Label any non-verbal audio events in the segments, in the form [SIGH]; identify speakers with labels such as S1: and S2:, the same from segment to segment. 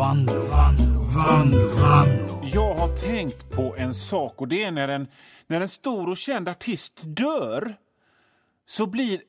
S1: Vanlo, Vanlo, Vanlo, Vanlo.
S2: Jag har tänkt på en sak och det är när en, när en stor och känd artist dör så blir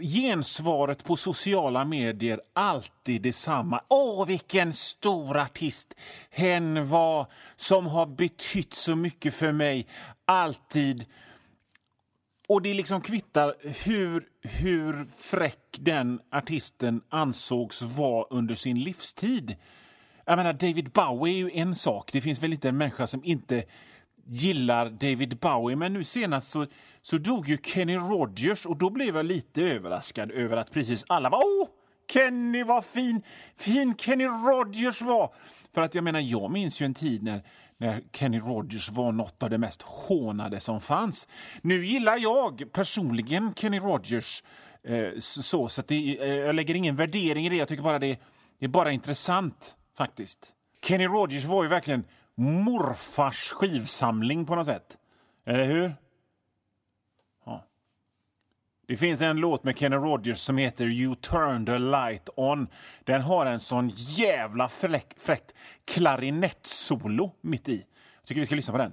S2: gensvaret på sociala medier alltid detsamma. Åh, vilken stor artist hen var som har betytt så mycket för mig. Alltid. Och det liksom kvittar hur, hur fräck den artisten ansågs vara under sin livstid. Jag menar, David Bowie är ju en sak. Det finns väl inte en människa som inte gillar David Bowie. Men nu senast så, så dog ju Kenny Rogers och då blev jag lite överraskad över att precis alla var åh, Kenny vad fin, fin Kenny Rogers var. För att jag menar, jag minns ju en tid när när Kenny Rogers var något av det mest hånade som fanns. Nu gillar jag personligen Kenny Rogers eh, så, så att det, eh, jag lägger ingen värdering i det. Jag tycker bara det, det är bara intressant faktiskt. Kenny Rogers var ju verkligen morfars skivsamling på något sätt. Eller hur? Ja. Det finns en låt med Kenny Rogers som heter You turn the light on. Den har en sån jävla fräck, fräckt klarinettsolo mitt i. Jag tycker vi ska lyssna på den.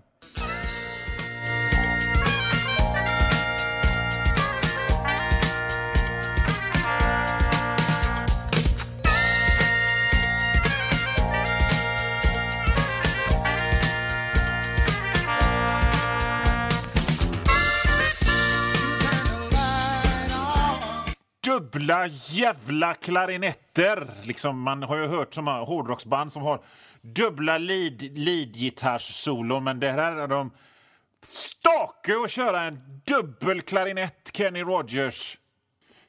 S2: Dubbla jävla klarinetter. Liksom, man har ju hört som hårdrocksband som har dubbla lead, lead men det här är de stake att köra en dubbel klarinett, Kenny Rogers.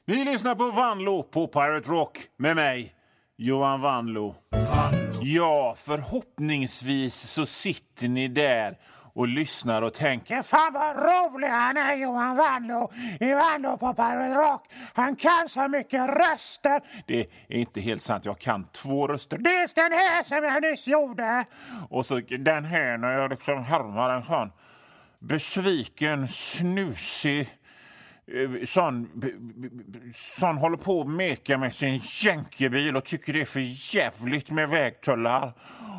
S2: Ni lyssnar på Vanlo på Pirate Rock med mig, Johan Vanlo. Ja, förhoppningsvis så sitter ni där och lyssnar och tänker Fan vad rolig han är Johan Wandlo, i Wandlo på Pirate Rock. Han kan så mycket röster. Det är inte helt sant. Jag kan två röster. Dels den här som jag nyss gjorde och så den här när jag liksom härmar en sån besviken, snusig Eh, sån, sån håller på och mekar med sin jänkebil och tycker det är för jävligt med vägtullar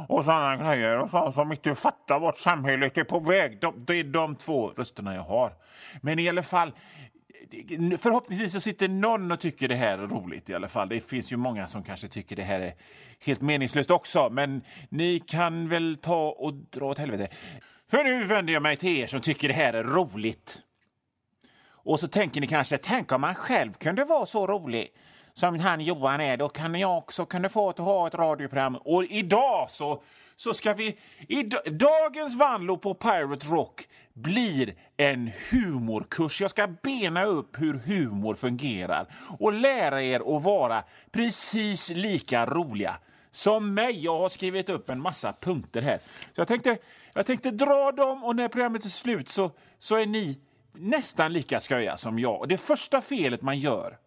S2: och såna grejer. Och sånt som inte fattar vart samhället är på väg. De, det är de två rösterna jag har. Men i alla fall, förhoppningsvis så sitter någon och tycker det här är roligt i alla fall. Det finns ju många som kanske tycker det här är helt meningslöst också. Men ni kan väl ta och dra åt helvete. För nu vänder jag mig till er som tycker det här är roligt. Och så tänker ni kanske, tänk om man själv kunde vara så rolig som han Johan är, då kan jag också kunna få att ha ett radioprogram. Och idag så, så ska vi... I, dagens Vanlo på Pirate Rock blir en humorkurs. Jag ska bena upp hur humor fungerar och lära er att vara precis lika roliga som mig. Jag har skrivit upp en massa punkter här. Så jag tänkte, jag tänkte dra dem och när programmet är slut så, så är ni nästan lika sköja som jag. Och det första felet man gör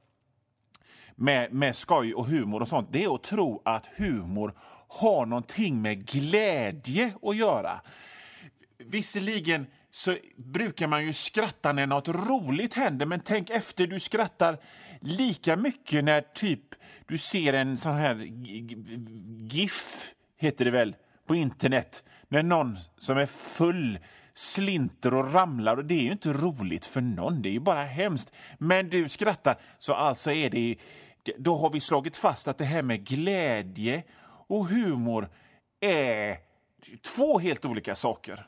S2: med, med skoj och humor och sånt, det är att tro att humor har någonting med glädje att göra. Visserligen så brukar man ju skratta när något roligt händer, men tänk efter, du skrattar lika mycket när typ du ser en sån här GIF, heter det väl, på internet, när någon som är full slinter och ramlar och det är ju inte roligt för någon, det är ju bara hemskt. Men du skrattar, så alltså är det då har vi slagit fast att det här med glädje och humor är två helt olika saker.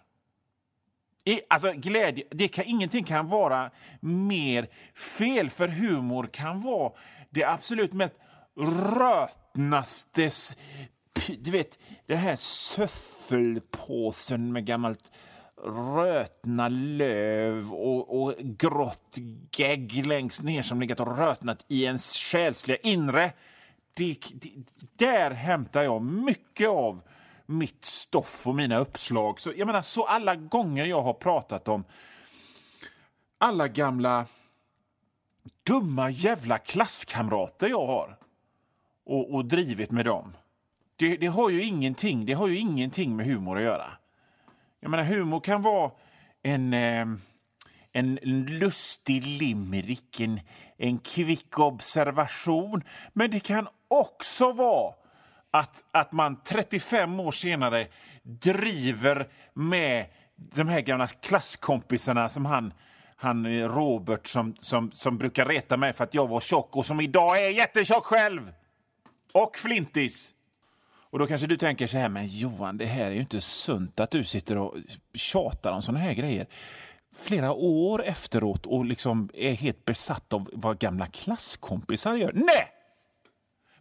S2: Alltså glädje, det kan, ingenting kan vara mer fel, för humor kan vara det absolut mest rötnaste du vet, den här söffelpåsen med gammalt rötna löv och, och grått gegg längst ner som legat och rötnat i ens själsliga inre. Det, det, där hämtar jag mycket av mitt stoff och mina uppslag. Så, jag menar, så alla gånger jag har pratat om alla gamla dumma jävla klasskamrater jag har och, och drivit med dem. Det, det, har ju ingenting, det har ju ingenting med humor att göra. Jag menar, humor kan vara en, ehm, en lustig limerick, en, en kvick observation. Men det kan också vara att, att man 35 år senare driver med de här gamla klasskompisarna som han, han eh, Robert som, som, som brukar reta mig för att jag var tjock och som idag är jättetjock själv. Och flintis. Och då kanske du tänker så här, men Johan, det här är ju inte sunt att du sitter och tjatar om såna här grejer flera år efteråt och liksom är helt besatt av vad gamla klasskompisar gör. Nej!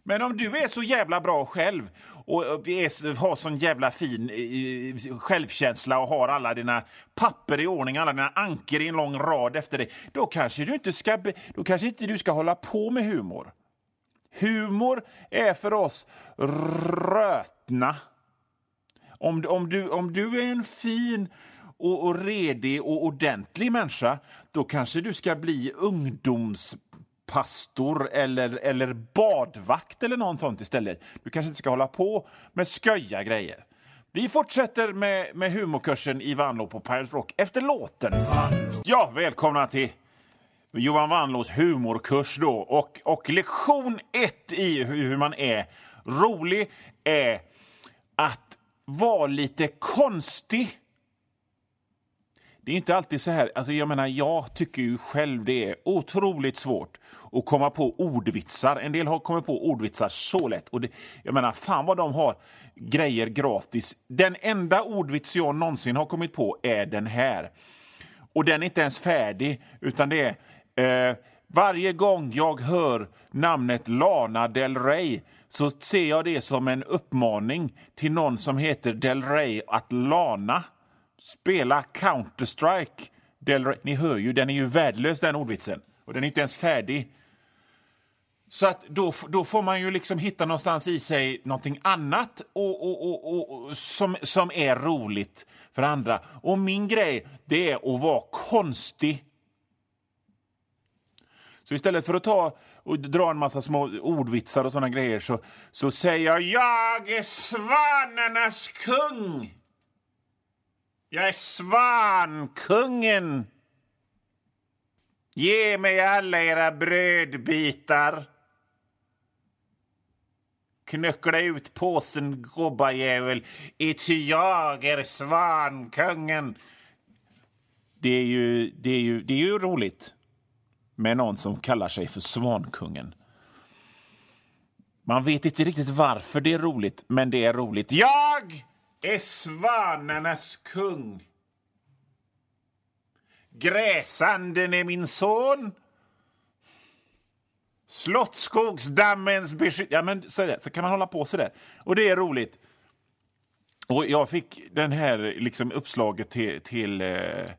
S2: Men om du är så jävla bra själv och är, har sån jävla fin eh, eh, självkänsla och har alla dina papper i ordning, alla dina anker i en lång rad efter dig, då kanske du inte ska, då kanske inte du ska hålla på med humor. Humor är för oss rötna. Om, om, du, om du är en fin och, och redig och ordentlig människa, då kanske du ska bli ungdomspastor eller, eller badvakt eller något sånt istället. Du kanske inte ska hålla på med sköja grejer. Vi fortsätter med, med humorkursen i Vanlo på Pirate Rock efter låten. Ja, välkomna till Johan Wannlås humorkurs då. Och, och lektion ett i hur man är rolig är att vara lite konstig. Det är inte alltid så här. Alltså jag menar, jag tycker ju själv det är otroligt svårt att komma på ordvitsar. En del har kommit på ordvitsar så lätt. Och det, jag menar, fan vad de har grejer gratis. Den enda ordvits jag någonsin har kommit på är den här. Och den är inte ens färdig, utan det är... Eh, varje gång jag hör namnet Lana Del Rey så ser jag det som en uppmaning till någon som heter Del Rey att lana spela Counter-Strike. Ni hör ju, den är ju värdelös den ordvitsen. Och den är inte ens färdig. Så att då, då får man ju liksom hitta någonstans i sig någonting annat och, och, och, och, som, som är roligt för andra. Och min grej, det är att vara konstig. Så istället för att ta och dra en massa små ordvitsar och såna grejer så, så säger jag jag är svanarnas kung. Jag är svankungen. Ge mig alla era brödbitar. Knyckla ut påsen, gobbajävel, ity jag är svankungen. Det är, ju, det, är ju, det är ju roligt med någon som kallar sig för Svankungen. Man vet inte riktigt varför det är roligt, men det är roligt. Jag är svanarnas kung. Gräsanden är min son. Slottsskogsdammens beskydd... Ja, men så, där, så kan man hålla på så där. Och det är roligt. Och jag fick den här liksom uppslaget till, till, eh,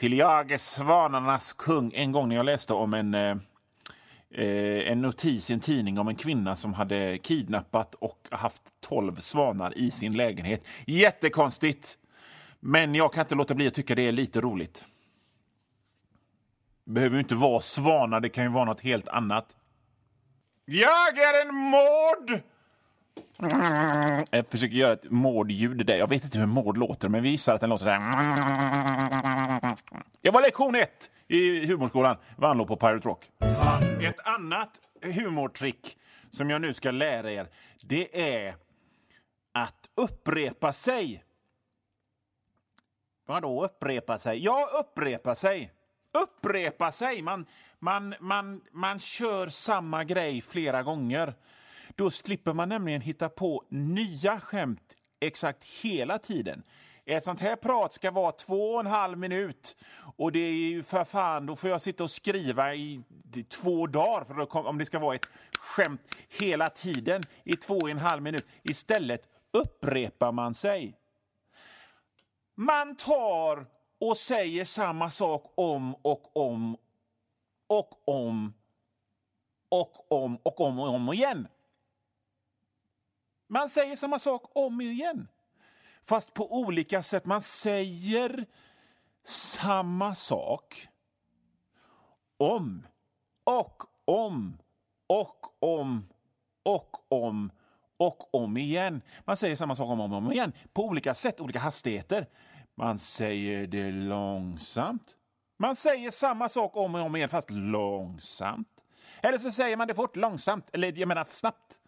S2: till Jag är svanarnas kung en gång när jag läste om en eh, eh, en notis i en tidning om en kvinna som hade kidnappat och haft tolv svanar i sin lägenhet. Jättekonstigt! Men jag kan inte låta bli att tycka det är lite roligt. Det behöver ju inte vara svanar, det kan ju vara något helt annat. Jag är en mård! Jag försöker göra ett mårdljud där. Jag vet inte hur mård låter, men vi gissar att den låter så här. Det var lektion ett i humorskolan. Vanlo på Pirate Rock. Ett annat humortrick som jag nu ska lära er, det är att upprepa sig. Vadå upprepa sig? Ja, upprepa sig. Upprepa sig. Man, man, man, man kör samma grej flera gånger. Då slipper man nämligen hitta på nya skämt exakt hela tiden. Ett sånt här prat ska vara två och en halv minut. Och det är ju för fan, då får jag sitta och skriva i två dagar för att, om det ska vara ett skämt hela tiden i två och en halv minut. Istället upprepar man sig. Man tar och säger samma sak om och om och om och om och om och om igen. Man säger samma sak om igen fast på olika sätt. Man säger samma sak om och om och om och om och om igen. Man säger samma sak om och om igen på olika sätt, olika hastigheter. Man säger det långsamt. Man säger samma sak om och om igen, fast långsamt. Eller så säger man det fort, långsamt, eller jag menar snabbt.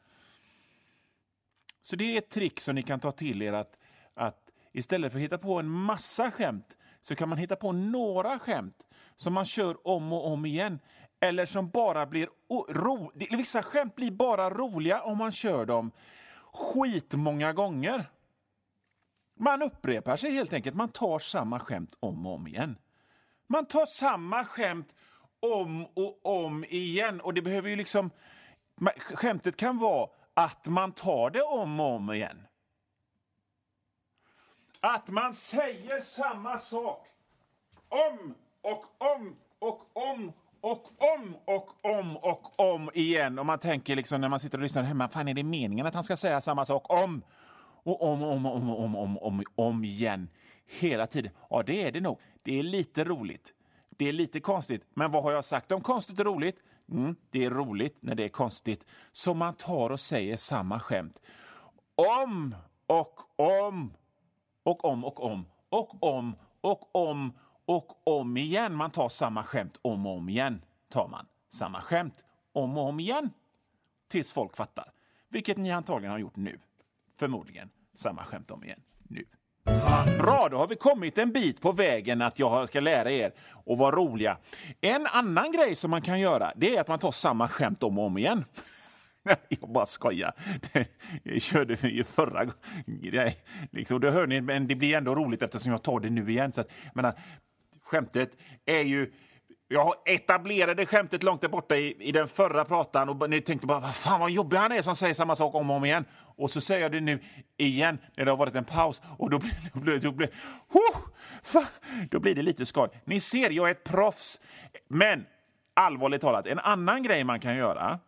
S2: Så det är ett trick som ni kan ta till er att, att istället för att hitta på en massa skämt så kan man hitta på några skämt som man kör om och om igen. Eller som bara blir ro... Vissa skämt blir bara roliga om man kör dem skitmånga gånger. Man upprepar sig helt enkelt. Man tar samma skämt om och om igen. Man tar samma skämt om och om igen. Och det behöver ju liksom... Skämtet kan vara att man tar det om och om igen. Att man säger samma sak om och om och om och om och om och om igen. Och man tänker liksom när man sitter och lyssnar hemma, fan är det meningen att han ska säga samma sak om och om och om, om, om, om, om, om igen hela tiden? Ja, det är det nog. Det är lite roligt. Det är lite konstigt. Men vad har jag sagt om konstigt och roligt? Mm, det är roligt när det är konstigt. Så man tar och säger samma skämt om och om och om och om och om och om och om igen. Man tar samma skämt om och om igen. tar man samma skämt om och om igen tills folk fattar. Vilket ni antagligen har gjort nu. Förmodligen samma skämt om igen. Bra, då har vi kommit en bit på vägen att jag ska lära er att vara roliga. En annan grej som man kan göra det är att man tar samma skämt om och om igen. [LAUGHS] Jag bara skojar. Det körde vi ju förra gången. Liksom, det hör ni, men det blir ändå roligt eftersom jag tar det nu igen. Så att, menar, skämtet är ju... Jag etablerade skämtet långt där borta i, i den förra pratan och ni tänkte bara vad fan vad jobbig han är som säger samma sak om och om igen. Och så säger jag det nu igen när det har varit en paus och då blir, [LAUGHS] då blir, då blir, oh, då blir det lite skoj. Ni ser, jag är ett proffs. Men allvarligt talat, en annan grej man kan göra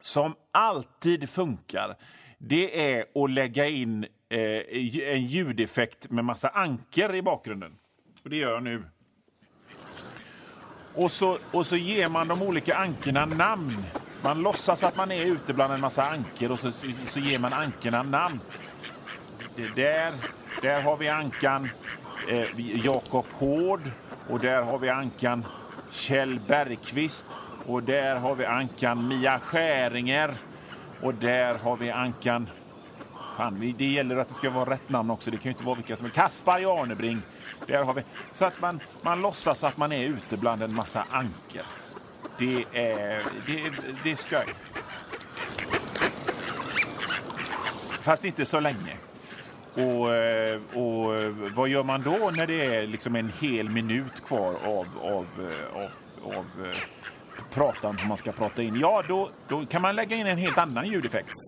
S2: som alltid funkar, det är att lägga in eh, en ljudeffekt med massa anker i bakgrunden. Och det gör jag nu. Och så, och så ger man de olika ankorna namn. Man låtsas att man är ute bland en massa ankor och så, så ger man ankorna namn. Det där, där har vi ankan eh, Jakob Hård och där har vi ankan Kjell Bergqvist och där har vi ankan Mia Skäringer och där har vi ankan... Fan, det gäller att det ska vara rätt namn också. Det kan ju inte vara vilka som är Kaspar Arnebring. Där har vi. Så att man, man låtsas att man är ute bland en massa anker. Det är, det, det är skoj. Fast inte så länge. Och, eh, och eh, vad gör man då när det är liksom en hel minut kvar av, av, eh, av, av pratan som man ska prata in? Ja, då, då kan man lägga in en helt annan ljudeffekt.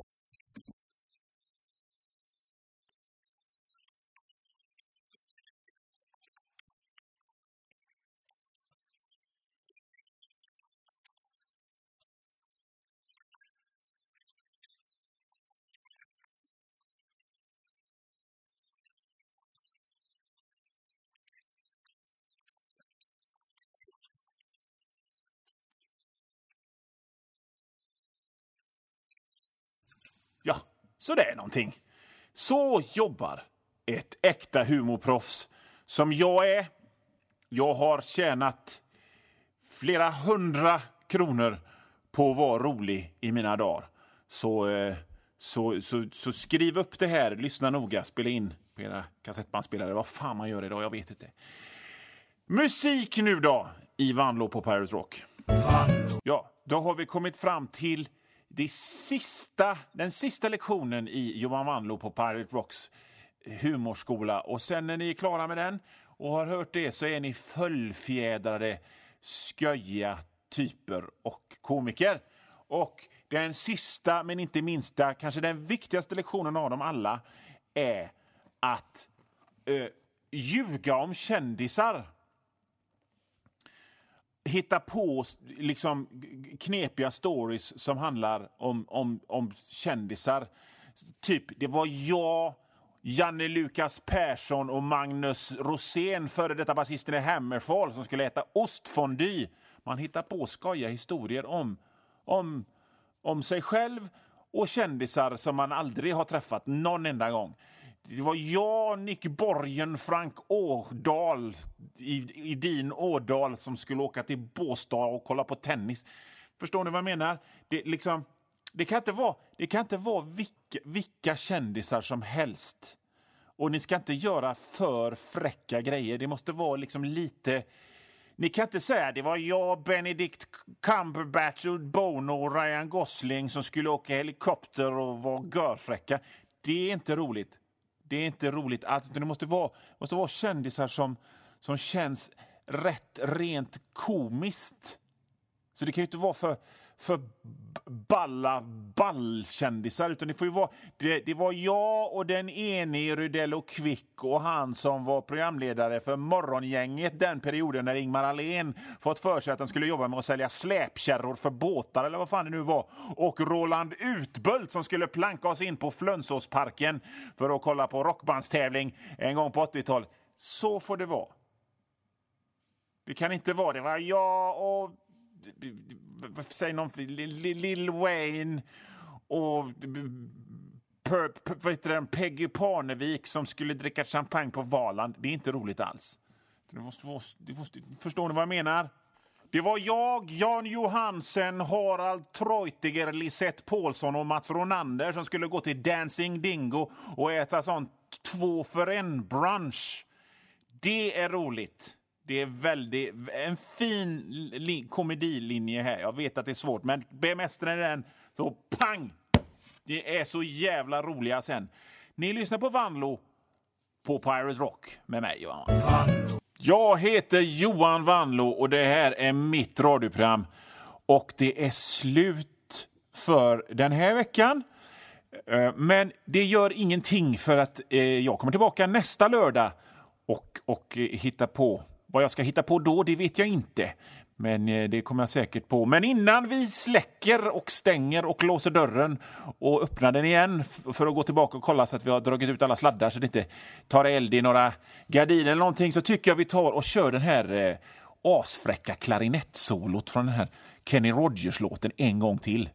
S2: Ja, så det är någonting. Så jobbar ett äkta humorproffs som jag är. Jag har tjänat flera hundra kronor på att vara rolig i mina dagar. Så, eh, så, så, så skriv upp det här, lyssna noga, spela in på era kassettbandspelare. Vad fan man gör idag, jag vet inte. Musik nu då, i Vanlo på Pirate Rock. Ja, då har vi kommit fram till det sista, den sista lektionen i Johan Wanlo på Pirate Rocks eh, humorskola. Och sen när ni är klara med den och har hört det så är ni fullfjädrade, sköja typer och komiker. Och den sista, men inte minsta, kanske den viktigaste lektionen av dem alla är att eh, ljuga om kändisar hitta på liksom, knepiga stories som handlar om, om, om kändisar. Typ, det var jag, Janne Lukas Persson och Magnus Rosén, före detta basisten i Hammerfall, som skulle äta ostfondy. Man hittar på skoja historier om, om, om sig själv och kändisar som man aldrig har träffat någon enda gång. Det var jag, Nick Borgen, Frank Årdal i, i din Årdal som skulle åka till Båstad och kolla på tennis. Förstår ni vad jag menar? Det, liksom, det, kan, inte vara, det kan inte vara vilka vilka, kändisar som helst. Och ni ska inte göra för fräcka grejer. Det måste vara liksom lite... Ni kan inte säga det var jag, Benedict Cumberbatch, Bono och Ryan Gosling som skulle åka helikopter och vara görfräcka. Det är inte roligt. Det är inte roligt alls. Det måste vara, måste vara kändisar som, som känns rätt rent komiskt. Så det kan ju inte vara för, för balla ballkändisar, utan det får ju vara... Det, det var jag och den ene Rydell och Kvick och han som var programledare för Morgongänget den perioden när Ingmar Ahlén fått för sig att han skulle jobba med att sälja släpkärror för båtar eller vad fan det nu var. Och Roland Utbult som skulle planka oss in på Flönsåsparken för att kolla på rockbandstävling en gång på 80-talet. Så får det vara. Det kan inte vara det. var jag och säg någon, Lil Wayne och per, per, vad heter det, Peggy Parnevik som skulle dricka champagne på Valand. Det är inte roligt alls. Det måste, det måste, förstår ni vad jag menar? Det var jag, Jan Johansen, Harald Treutiger, Lisette Paulsson och Mats Ronander som skulle gå till Dancing Dingo och äta sånt två för en-brunch. Det är roligt. Det är väldigt, en fin komedilinje här. Jag vet att det är svårt, men bemästrar den så pang! Det är så jävla roliga sen. Ni lyssnar på Vanlo på Pirate Rock med mig, Johan. Jag heter Johan Vanlo och det här är mitt radioprogram. Och det är slut för den här veckan. Eh, men det gör ingenting för att eh, jag kommer tillbaka nästa lördag och, och eh, hittar på vad jag ska hitta på då, det vet jag inte. Men eh, det kommer jag säkert på. Men innan vi släcker och stänger och låser dörren och öppnar den igen för att gå tillbaka och kolla så att vi har dragit ut alla sladdar så det inte tar eld i några gardiner eller någonting så tycker jag vi tar och kör den här eh, asfräcka klarinettsolot från den här Kenny Rogers-låten en gång till.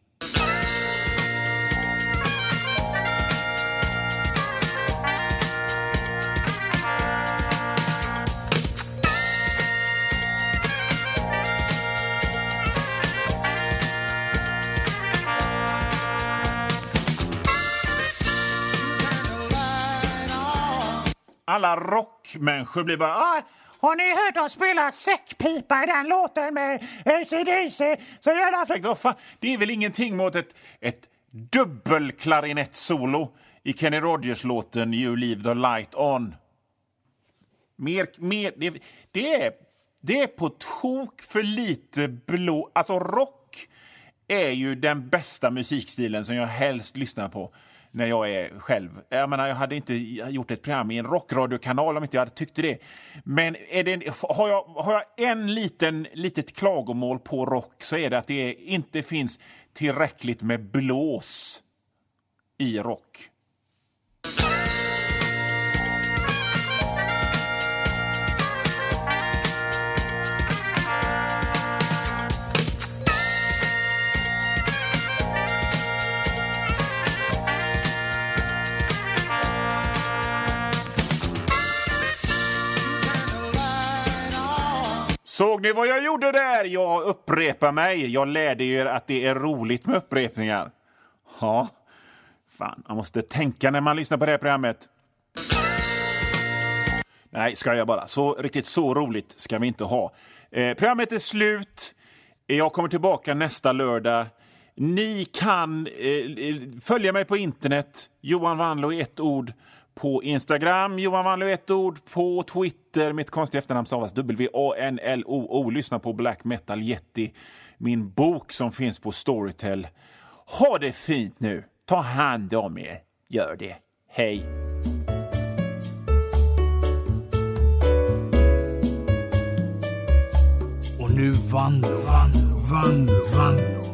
S2: Alla rockmänniskor blir bara ah, har ni hört dem spela säckpipa i den låten med ACDC? Så jävla fräckt. Oh, fan. Det är väl ingenting mot ett, ett dubbelklarinettsolo i Kenny Rogers-låten You Leave the Light On. Mer, mer, det, det, är, det är på tok för lite blå... Alltså, rock är ju den bästa musikstilen som jag helst lyssnar på när jag är själv. Jag menar, jag hade inte gjort ett program i en rockradiokanal om inte jag hade tyckt det. Men är det, har, jag, har jag en liten litet klagomål på rock så är det att det inte finns tillräckligt med blås i rock. Såg ni vad jag gjorde där? Jag upprepar mig. Jag lärde er att det är roligt med upprepningar. Ja, fan, man måste tänka när man lyssnar på det här programmet. Nej, ska jag bara. Så riktigt så roligt ska vi inte ha. Eh, programmet är slut. Jag kommer tillbaka nästa lördag. Ni kan eh, följa mig på internet, Johan Wanlo i ett ord på Instagram, Johan Wanlo ett ord, på Twitter, mitt konstiga efternamn stavas W-A-N-L-O-O. Lyssna på Black Metal Yeti, min bok som finns på Storytel. Ha det fint nu! Ta hand om er. Gör det. Hej!
S1: Och nu Vanlo, Vanlo, Vanlo, Vanlo.